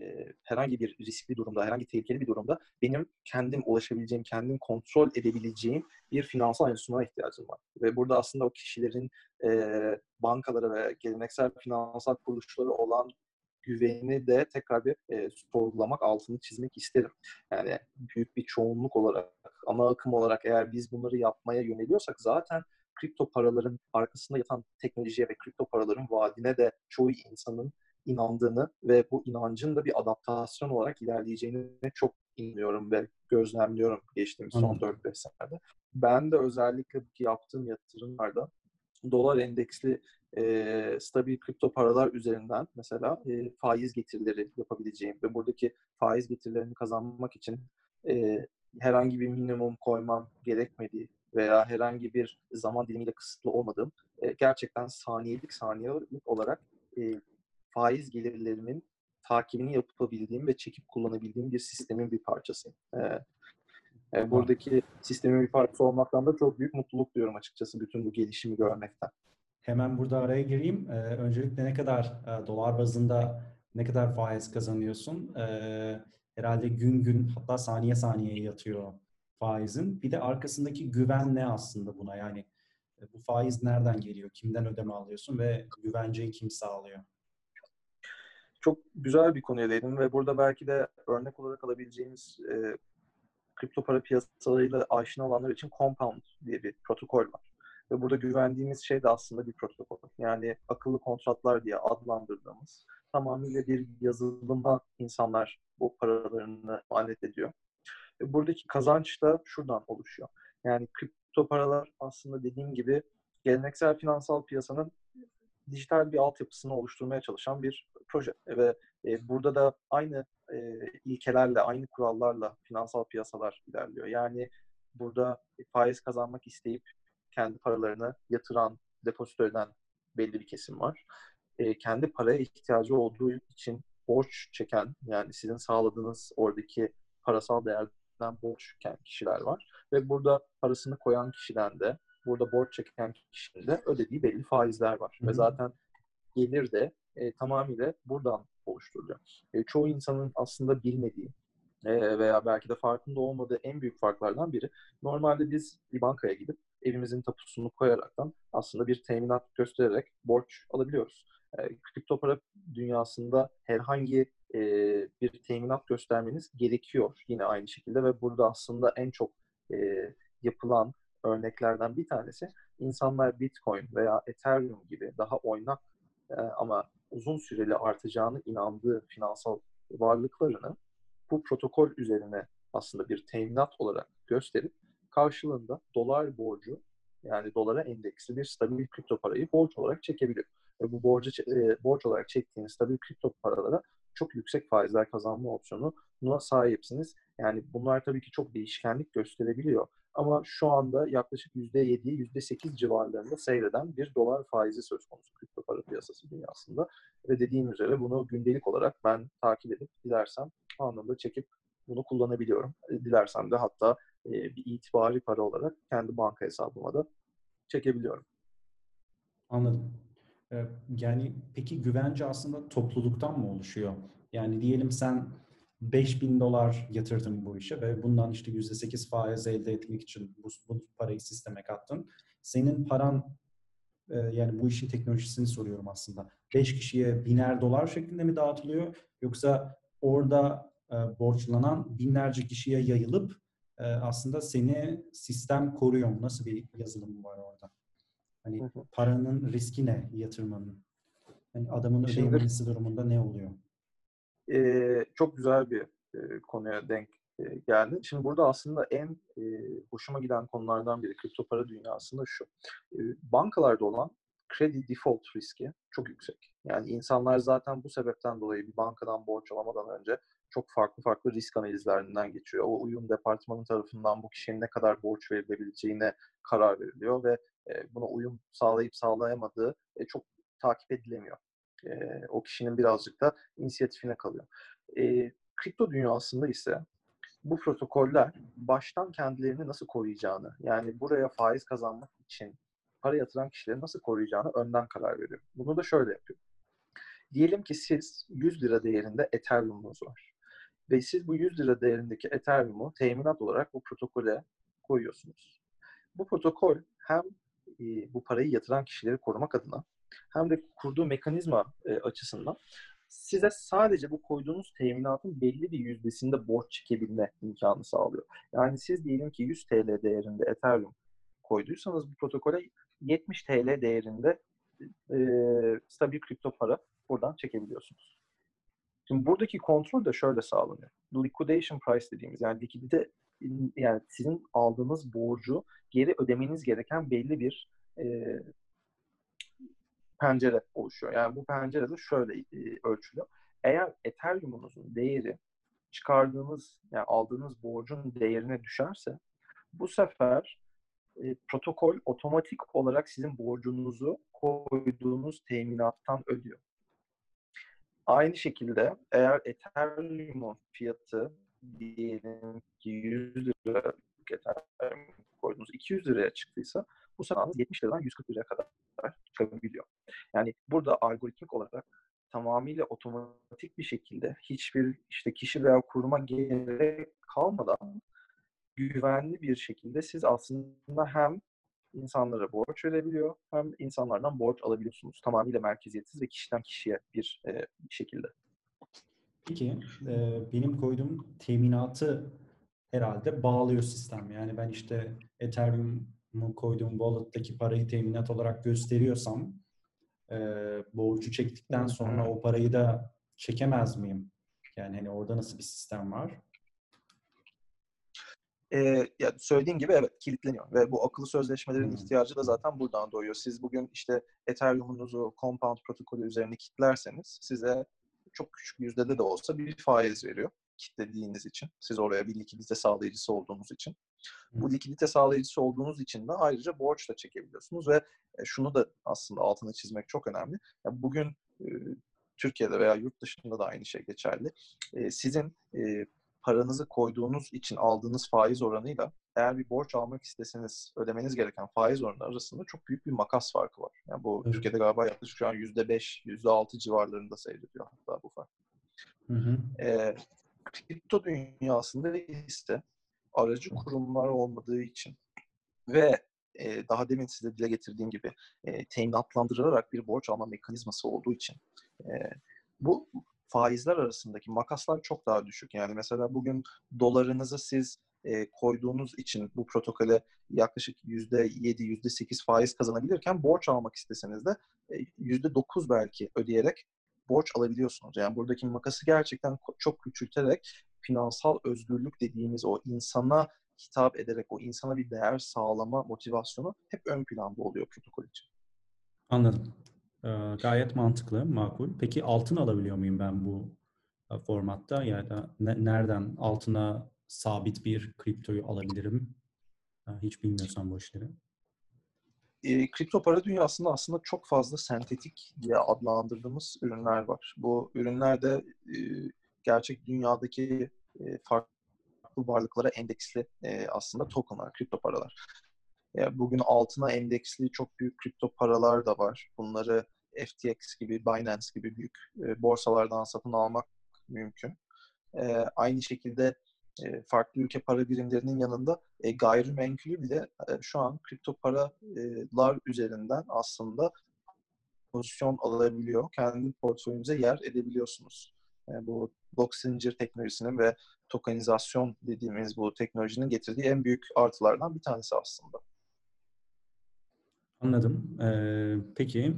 S2: herhangi bir riskli durumda, herhangi tehlikeli bir durumda benim kendim ulaşabileceğim, kendim kontrol edebileceğim bir finansal enstrümana ihtiyacım var. Ve burada aslında o kişilerin e, bankalara ve geleneksel finansal kuruluşlara olan güveni de tekrar bir e, sorgulamak, altını çizmek isterim. Yani büyük bir çoğunluk olarak, ana akım olarak eğer biz bunları yapmaya yöneliyorsak zaten kripto paraların arkasında yatan teknolojiye ve kripto paraların vaadine de çoğu insanın inandığını ve bu inancın da bir adaptasyon olarak ilerleyeceğini çok inanıyorum ve gözlemliyorum geçtiğimiz son 4-5 senede. Ben de özellikle yaptığım yatırımlarda dolar endeksli e, stabil kripto paralar üzerinden mesela e, faiz getirileri yapabileceğim ve buradaki faiz getirilerini kazanmak için e, herhangi bir minimum koymam gerekmediği veya herhangi bir zaman dilimiyle kısıtlı olmadığım e, gerçekten saniyelik saniyelik olarak e, faiz gelirlerimin takibini yapabildiğim ve çekip kullanabildiğim bir sistemin bir parçasıyım. E, e, buradaki sistemin bir parçası olmaktan da çok büyük mutluluk duyuyorum açıkçası bütün bu gelişimi görmekten.
S1: Hemen burada araya gireyim. Ee, öncelikle ne kadar e, dolar bazında ne kadar faiz kazanıyorsun? Ee, herhalde gün gün hatta saniye saniye yatıyor faizin. Bir de arkasındaki güven ne aslında buna? Yani e, bu faiz nereden geliyor? Kimden ödeme alıyorsun ve güvenceyi kim sağlıyor?
S2: Çok güzel bir konuya değindin ve burada belki de örnek olarak alabileceğimiz e, kripto para piyasalarıyla aşina olanlar için Compound diye bir protokol var. Ve burada güvendiğimiz şey de aslında bir protokol. Yani akıllı kontratlar diye adlandırdığımız tamamıyla bir yazılıma insanlar bu paralarını emanet ediyor. Buradaki kazanç da şuradan oluşuyor. Yani kripto paralar aslında dediğim gibi geleneksel finansal piyasanın dijital bir altyapısını oluşturmaya çalışan bir proje. Ve e, burada da aynı e, ilkelerle, aynı kurallarla finansal piyasalar ilerliyor. Yani burada faiz kazanmak isteyip kendi paralarını yatıran, depozito eden belli bir kesim var. E, kendi paraya ihtiyacı olduğu için borç çeken, yani sizin sağladığınız oradaki parasal değerden borç çeken kişiler var. Ve burada parasını koyan kişiden de, burada borç çeken kişinin de ödediği belli faizler var. Hı-hı. Ve zaten gelir de e, tamamıyla buradan oluşturuluyor. E, çoğu insanın aslında bilmediği e, veya belki de farkında olmadığı en büyük farklardan biri. Normalde biz bir bankaya gidip evimizin tapusunu koyaraktan aslında bir teminat göstererek borç alabiliyoruz. E, kripto para dünyasında herhangi e, bir teminat göstermeniz gerekiyor yine aynı şekilde ve burada aslında en çok e, yapılan örneklerden bir tanesi insanlar Bitcoin veya Ethereum gibi daha oynak e, ama uzun süreli artacağını inandığı finansal varlıklarını bu protokol üzerine aslında bir teminat olarak gösterip karşılığında dolar borcu yani dolara endeksli bir stabil kripto parayı borç olarak çekebiliyor. Ve bu borcu e, borç olarak çektiğiniz stabil kripto paralara çok yüksek faizler kazanma opsiyonuna sahipsiniz. Yani bunlar tabii ki çok değişkenlik gösterebiliyor. Ama şu anda yaklaşık %7, %8 civarlarında seyreden bir dolar faizi söz konusu kripto para piyasası dünyasında. Ve dediğim üzere bunu gündelik olarak ben takip edip dilersem anında çekip bunu kullanabiliyorum. Dilersem de hatta e, bir itibari para olarak kendi banka hesabıma da çekebiliyorum.
S1: Anladım. Yani peki güvence aslında topluluktan mı oluşuyor? Yani diyelim sen 5000 dolar yatırdın bu işe ve bundan işte %8 faiz elde etmek için bu, bu parayı sisteme kattın. Senin paran yani bu işin teknolojisini soruyorum aslında. 5 kişiye biner dolar şeklinde mi dağıtılıyor yoksa orada borçlanan binlerce kişiye yayılıp aslında seni sistem koruyor mu? Nasıl bir yazılım var orada? Hani hı hı. paranın riski ne yatırmanın? Yani adamın ödeyememesi durumunda ne oluyor?
S2: Ee, çok güzel bir e, konuya denk e, geldi. Şimdi burada aslında en e, hoşuma giden konulardan biri kripto para dünyasında şu. E, bankalarda olan kredi default riski çok yüksek. Yani insanlar zaten bu sebepten dolayı bir bankadan borç alamadan önce çok farklı farklı risk analizlerinden geçiyor. O uyum departmanı tarafından bu kişinin ne kadar borç verilebileceğine karar veriliyor ve e, buna uyum sağlayıp sağlayamadığı e, çok takip edilemiyor. E, o kişinin birazcık da inisiyatifine kalıyor. E, kripto dünyasında ise bu protokoller baştan kendilerini nasıl koruyacağını, yani buraya faiz kazanmak için para yatıran kişileri nasıl koruyacağını önden karar veriyor. Bunu da şöyle yapıyor. Diyelim ki siz 100 lira değerinde Ethereum'unuz var. Ve siz bu 100 lira değerindeki Ethereum'u teminat olarak bu protokole koyuyorsunuz. Bu protokol hem e, bu parayı yatıran kişileri korumak adına hem de kurduğu mekanizma e, açısından size sadece bu koyduğunuz teminatın belli bir yüzdesinde borç çekebilme imkanı sağlıyor. Yani siz diyelim ki 100 TL değerinde Ethereum koyduysanız bu protokole 70 TL değerinde e, stabil kripto para buradan çekebiliyorsunuz. Şimdi buradaki kontrol de şöyle sağlanıyor. Liquidation price dediğimiz yani likidite yani sizin aldığınız borcu geri ödemeniz gereken belli bir e, pencere oluşuyor. Yani bu pencerede şöyle e, ölçülüyor. Eğer Ethereum'unuzun değeri çıkardığınız yani aldığınız borcun değerine düşerse bu sefer e, protokol otomatik olarak sizin borcunuzu koyduğunuz teminattan ödüyor. Aynı şekilde eğer Ethereum'un fiyatı diyelim ki 100 lira Ethereum koydunuz 200 liraya çıktıysa bu sefer 70 liradan 140 liraya kadar çıkabiliyor. Yani burada algoritmik olarak tamamıyla otomatik bir şekilde hiçbir işte kişi veya kuruma gerek kalmadan güvenli bir şekilde siz aslında hem insanlara borç verebiliyor hem insanlardan borç alabiliyorsunuz. Tamamıyla merkeziyetsiz ve kişiden kişiye bir, e, bir şekilde.
S1: Peki e, benim koyduğum teminatı herhalde bağlıyor sistem. Yani ben işte Ethereum'u koyduğum wallet'taki parayı teminat olarak gösteriyorsam e, borcu çektikten sonra o parayı da çekemez miyim? Yani hani orada nasıl bir sistem var?
S2: E, ya söylediğim gibi evet kilitleniyor ve bu akıllı sözleşmelerin ihtiyacı da zaten buradan doğuyor. Siz bugün işte Ethereum'unuzu Compound protokolü üzerine kilitlerseniz size çok küçük yüzdede de olsa bir faiz veriyor kilitlediğiniz için. Siz oraya bir likidite sağlayıcısı olduğunuz için. Bu likidite sağlayıcısı olduğunuz için de ayrıca borç da çekebiliyorsunuz ve şunu da aslında altını çizmek çok önemli. Yani bugün e, Türkiye'de veya yurt dışında da aynı şey geçerli. E, sizin e, paranızı koyduğunuz için aldığınız faiz oranıyla eğer bir borç almak isteseniz ödemeniz gereken faiz oranı arasında çok büyük bir makas farkı var. Yani bu evet. Türkiye'de galiba yaklaşık şu an %5, %6 civarlarında seyrediyor hatta bu fark. Hı hı. E, kripto dünyasında ise aracı kurumlar olmadığı için ve e, daha demin size dile getirdiğim gibi e, teminatlandırarak bir borç alma mekanizması olduğu için e, bu faizler arasındaki makaslar çok daha düşük. Yani mesela bugün dolarınızı siz e, koyduğunuz için bu protokole yaklaşık %7, %8 faiz kazanabilirken borç almak isteseniz de e, %9 belki ödeyerek borç alabiliyorsunuz. Yani buradaki makası gerçekten çok küçülterek finansal özgürlük dediğimiz o insana hitap ederek o insana bir değer sağlama motivasyonu hep ön planda oluyor protokol için.
S1: Anladım. Gayet mantıklı, makul. Peki altın alabiliyor muyum ben bu e, formatta? Yani ne, nereden altına sabit bir kriptoyu alabilirim? Hiç bilmiyorsam bu işleri.
S2: E, kripto para dünyasında aslında çok fazla sentetik diye adlandırdığımız ürünler var. Bu ürünler de e, gerçek dünyadaki e, farklı varlıklara endeksli e, aslında tokenlar, kripto paralar. E, bugün altına endeksli çok büyük kripto paralar da var. Bunları FTX gibi, Binance gibi büyük e, borsalardan satın almak mümkün. E, aynı şekilde e, farklı ülke para birimlerinin yanında e, gayrimenkulü bile e, şu an kripto paralar üzerinden aslında pozisyon alabiliyor. Kendi portföyünüze yer edebiliyorsunuz. Yani bu blok zincir teknolojisinin ve tokenizasyon dediğimiz bu teknolojinin getirdiği en büyük artılardan bir tanesi aslında.
S1: Anladım. Ee, peki,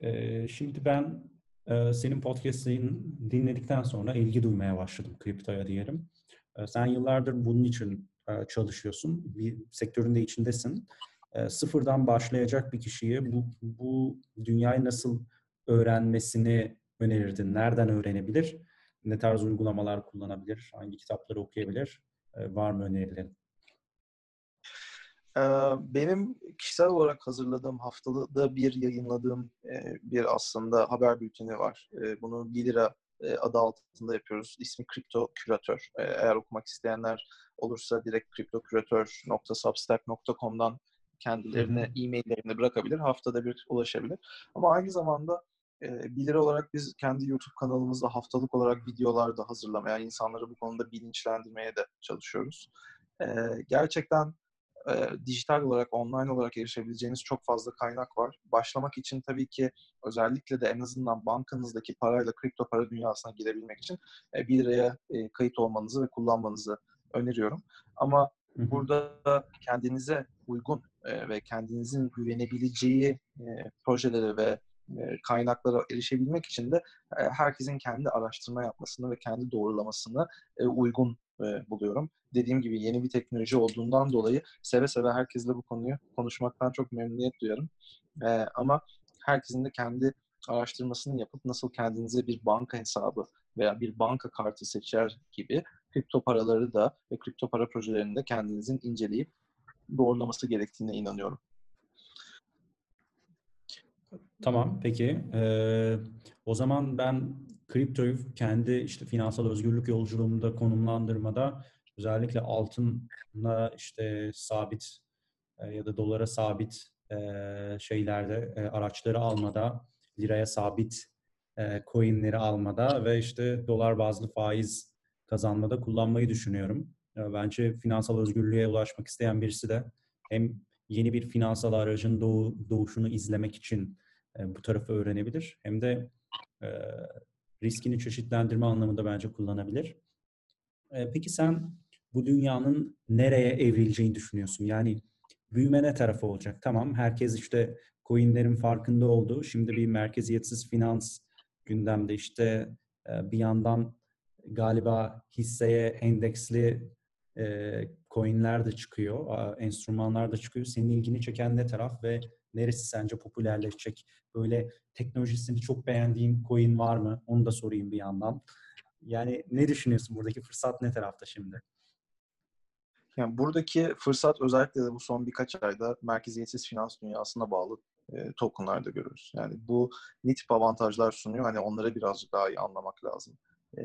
S1: ee, şimdi ben e, senin podcast'ini dinledikten sonra ilgi duymaya başladım kriptoya diyelim. E, sen yıllardır bunun için e, çalışıyorsun, bir sektörün de içindesin. E, sıfırdan başlayacak bir kişiye bu, bu dünyayı nasıl öğrenmesini önerirdin? Nereden öğrenebilir? Ne tarz uygulamalar kullanabilir? Hangi kitapları okuyabilir? E, var mı önerilerin?
S2: Benim kişisel olarak hazırladığım haftada bir yayınladığım bir aslında haber bülteni var. Bunu 1 lira adı altında yapıyoruz. İsmi Kripto Küratör. Eğer okumak isteyenler olursa direkt kriptoküratör.substack.com'dan kendilerine e-maillerini bırakabilir. Haftada bir ulaşabilir. Ama aynı zamanda 1 lira olarak biz kendi YouTube kanalımızda haftalık olarak videolar da hazırlamaya, insanları bu konuda bilinçlendirmeye de çalışıyoruz. gerçekten e, dijital olarak, online olarak erişebileceğiniz çok fazla kaynak var. Başlamak için tabii ki özellikle de en azından bankanızdaki parayla kripto para dünyasına girebilmek için e, 1 liraya e, kayıt olmanızı ve kullanmanızı öneriyorum. Ama burada kendinize uygun e, ve kendinizin güvenebileceği e, projelere ve e, kaynaklara erişebilmek için de e, herkesin kendi araştırma yapmasını ve kendi doğrulamasını e, uygun buluyorum. Dediğim gibi yeni bir teknoloji olduğundan dolayı seve seve herkesle bu konuyu konuşmaktan çok memnuniyet duyarım. Ama herkesin de kendi araştırmasını yapıp nasıl kendinize bir banka hesabı veya bir banka kartı seçer gibi kripto paraları da ve kripto para projelerini de kendinizin inceleyip doğrulaması gerektiğine inanıyorum.
S1: Tamam, peki. Ee, o zaman ben kriptoyu kendi işte finansal özgürlük yolculuğumda konumlandırmada özellikle altına işte sabit e, ya da dolara sabit e, şeylerde e, araçları almada, liraya sabit e, coinleri almada ve işte dolar bazlı faiz kazanmada kullanmayı düşünüyorum. Bence finansal özgürlüğe ulaşmak isteyen birisi de hem yeni bir finansal aracın doğu, doğuşunu izlemek için bu tarafı öğrenebilir. Hem de riskini çeşitlendirme anlamında bence kullanabilir. E, peki sen bu dünyanın nereye evrileceğini düşünüyorsun? Yani büyüme ne tarafı olacak? Tamam herkes işte coinlerin farkında oldu. Şimdi bir merkeziyetsiz finans gündemde işte bir yandan galiba hisseye endeksli e, coinler de çıkıyor, enstrümanlar da çıkıyor. Senin ilgini çeken ne taraf ve neresi sence popülerleşecek? Böyle teknolojisini çok beğendiğin coin var mı? Onu da sorayım bir yandan. Yani ne düşünüyorsun? Buradaki fırsat ne tarafta şimdi?
S2: Yani buradaki fırsat özellikle de bu son birkaç ayda merkeziyetsiz finans dünyasına bağlı e, tokenlarda görüyoruz. Yani bu ne tip avantajlar sunuyor? Hani onları birazcık daha iyi anlamak lazım. E,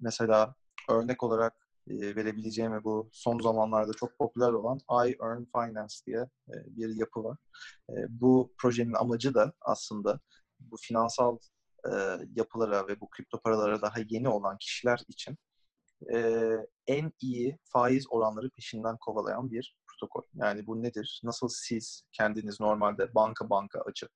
S2: mesela örnek olarak e, verebileceğim ve bu son zamanlarda çok popüler olan I Earn Finance diye e, bir yapı var. E, bu projenin amacı da aslında bu finansal yapılara ve bu kripto paralara daha yeni olan kişiler için en iyi faiz oranları peşinden kovalayan bir protokol. Yani bu nedir? Nasıl siz kendiniz normalde banka banka açıp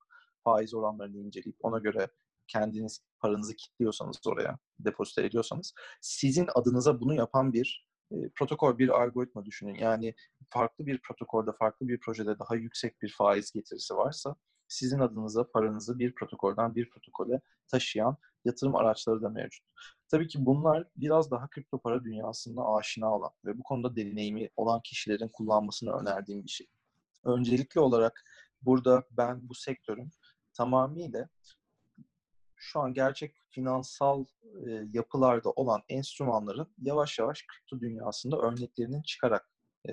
S2: faiz oranlarını inceleyip ona göre kendiniz paranızı kilitliyorsanız oraya depozito ediyorsanız sizin adınıza bunu yapan bir e, protokol bir algoritma düşünün. Yani farklı bir protokolde, farklı bir projede daha yüksek bir faiz getirisi varsa sizin adınıza paranızı bir protokolden bir protokole taşıyan yatırım araçları da mevcut. Tabii ki bunlar biraz daha kripto para dünyasında aşina olan ve bu konuda deneyimi olan kişilerin kullanmasını önerdiğim bir şey. Öncelikli olarak burada ben bu sektörün tamamıyla şu an gerçek finansal e, yapılarda olan enstrümanların yavaş yavaş kripto dünyasında örneklerinin çıkarak e,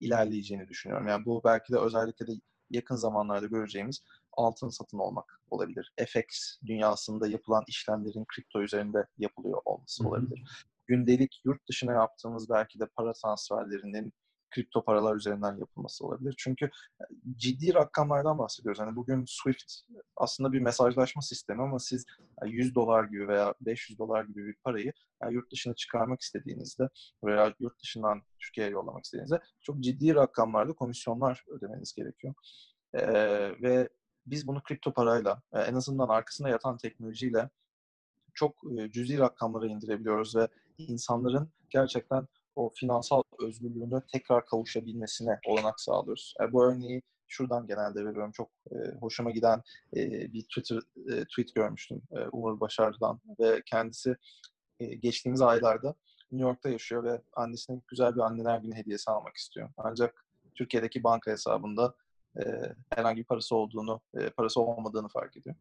S2: ilerleyeceğini düşünüyorum. Yani bu belki de özellikle de yakın zamanlarda göreceğimiz altın satın olmak olabilir. FX dünyasında yapılan işlemlerin kripto üzerinde yapılıyor olması olabilir. Gündelik yurt dışına yaptığımız belki de para transferlerinin kripto paralar üzerinden yapılması olabilir. Çünkü e, ciddi rakamlardan bahsediyoruz. Hani bugün Swift aslında bir mesajlaşma sistemi ama siz 100 dolar gibi veya 500 dolar gibi bir parayı yani yurt dışına çıkarmak istediğinizde veya yurt dışından Türkiye'ye yollamak istediğinizde çok ciddi rakamlarda komisyonlar ödemeniz gerekiyor. Ee, ve biz bunu kripto parayla e, en azından arkasında yatan teknolojiyle çok e, cüzi rakamlara indirebiliyoruz ve insanların gerçekten o finansal özgürlüğünü tekrar kavuşabilmesine olanak sağlıyoruz. Yani bu örneği şuradan genelde veriyorum. Çok e, hoşuma giden e, bir Twitter e, tweet görmüştüm e, Umur Başar'dan ve kendisi e, geçtiğimiz aylarda New York'ta yaşıyor ve annesine güzel bir anneler günü hediyesi almak istiyor. Ancak Türkiye'deki banka hesabında e, herhangi bir parası olduğunu, e, parası olmadığını fark ediyor.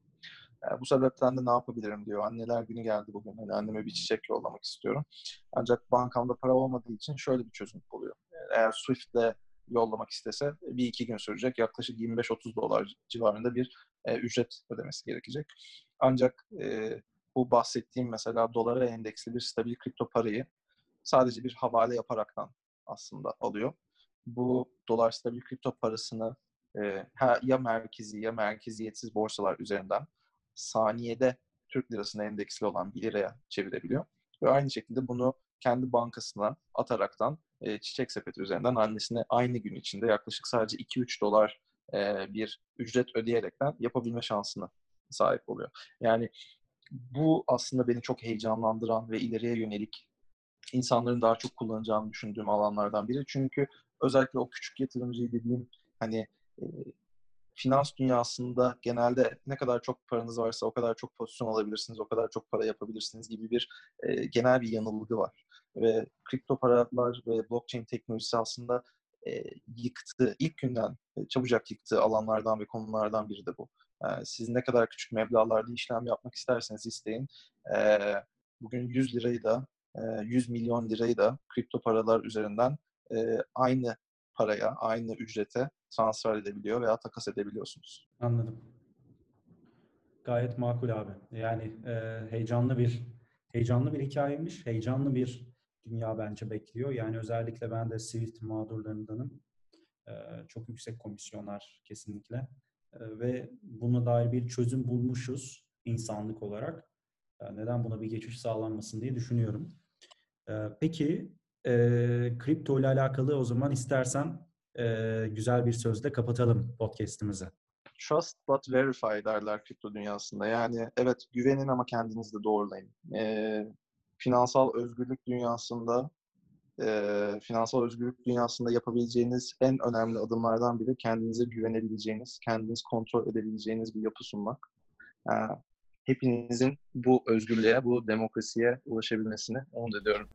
S2: Yani bu sebepten de ne yapabilirim diyor. Anneler günü geldi bugün. Hani anneme bir çiçek yollamak istiyorum. Ancak bankamda para olmadığı için şöyle bir çözüm buluyor. Eğer Swift'le yollamak istese bir iki gün sürecek. Yaklaşık 25-30 dolar civarında bir e, ücret ödemesi gerekecek. Ancak e, bu bahsettiğim mesela dolara endeksli bir stabil kripto parayı sadece bir havale yaparaktan aslında alıyor. Bu dolar stabil kripto parasını e, ya merkezi ya merkeziyetsiz borsalar üzerinden saniyede Türk lirasına endeksli olan 1 liraya çevirebiliyor. Ve aynı şekilde bunu kendi bankasına ataraktan e, çiçek sepeti üzerinden annesine aynı gün içinde yaklaşık sadece 2-3 dolar e, bir ücret ödeyerekten yapabilme şansına sahip oluyor. Yani bu aslında beni çok heyecanlandıran ve ileriye yönelik insanların daha çok kullanacağını düşündüğüm alanlardan biri. Çünkü özellikle o küçük yatırımcı dediğim hani e, finans dünyasında genelde ne kadar çok paranız varsa o kadar çok pozisyon alabilirsiniz, o kadar çok para yapabilirsiniz gibi bir e, genel bir yanılgı var. Ve kripto paralar ve blockchain teknolojisi aslında e, yıktı, ilk günden e, çabucak yıktığı alanlardan ve konulardan biri de bu. E, siz ne kadar küçük meblağlarda işlem yapmak isterseniz isteyin. E, bugün 100 lirayı da, e, 100 milyon lirayı da kripto paralar üzerinden e, aynı paraya, aynı ücrete transfer edebiliyor veya takas edebiliyorsunuz.
S1: Anladım. Gayet makul abi. Yani e, heyecanlı bir heyecanlı bir hikayeymiş. Heyecanlı bir dünya bence bekliyor. Yani özellikle ben de Swift mağdurlarındanım. E, çok yüksek komisyonlar kesinlikle. E, ve buna dair bir çözüm bulmuşuz insanlık olarak. E, neden buna bir geçiş sağlanmasın diye düşünüyorum. E, peki e, kripto ile alakalı o zaman istersen e, güzel bir sözle kapatalım podcast'imizi.
S2: Trust but verify derler kripto dünyasında. Yani evet güvenin ama kendinizi de doğrulayın. E, finansal özgürlük dünyasında e, finansal özgürlük dünyasında yapabileceğiniz en önemli adımlardan biri kendinize güvenebileceğiniz, kendiniz kontrol edebileceğiniz bir yapı sunmak. E, hepinizin bu özgürlüğe, bu demokrasiye ulaşabilmesini umut ediyorum.